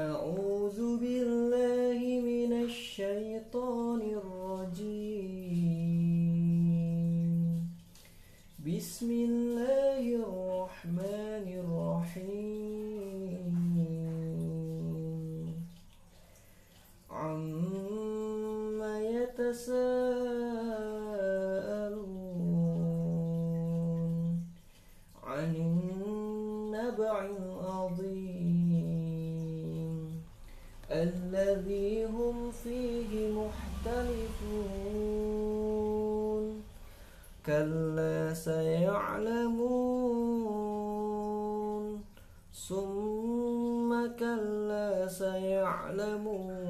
أعوذ بالله من الشيطان الرجيم. بسم الله الرحمن الرحيم. عما يتساءلون عن النبع العظيم. الذي هم فيه مختلفون كلا سيعلمون. ثم كلا سيعلمون.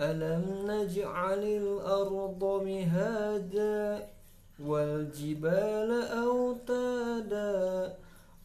ألم نجعل الأرض مهادا والجبال أوتادا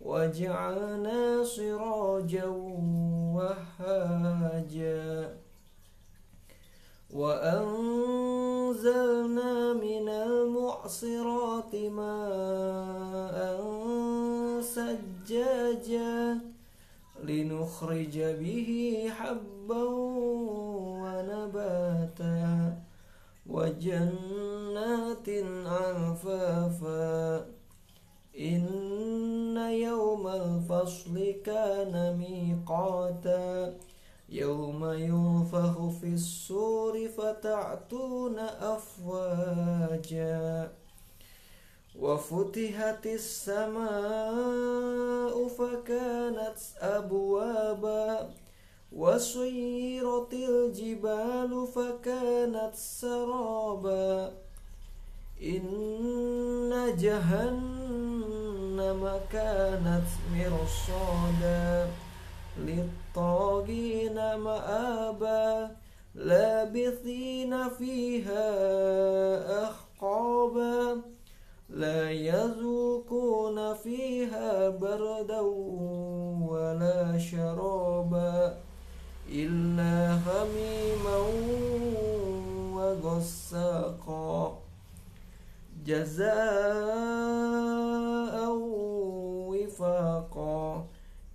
وجعلنا سراجا وهاجا. وأنزلنا من المعصرات ماء سجاجا لنخرج به حبا ونباتا. وجنات ألفافا. إن يوم الفصل كان ميقاتا. يوم ينفخ في السور فتعتون أفواجا. وفتحت السماء فكانت أبوابا. وسيرت الجبال فكانت سرابا. إن جهنم كانت مرصادا للطاغين مآبا لابثين فيها أحقابا لا يذوقون فيها بردا ولا شرابا إلا حميما وغساقا جزاء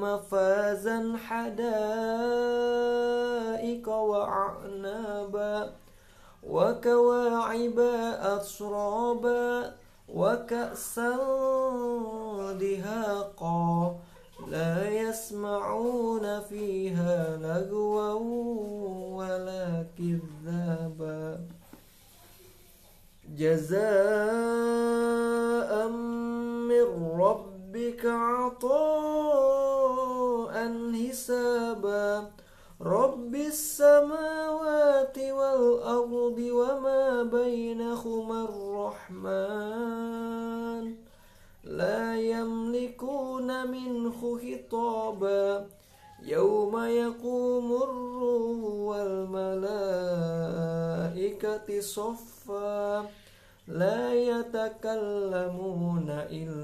مفازا حدائق وأعنابا وكواعب أترابا وكأسا دهاقا لا يسمعون فيها لغوا ولا كذابا جزاء من ربك عطاء حسابا. رب السماوات والأرض وما بينهما الرحمن. لا يملكون منه خطابا. يوم يقوم الروح والملائكة صفا. لا يتكلمون إلا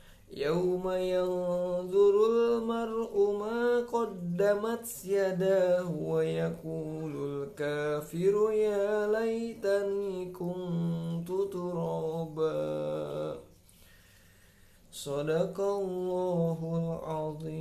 يوم ينظر المرء ما قدمت يداه ويقول الكافر يا ليتني كنت ترابا. صدق الله العظيم.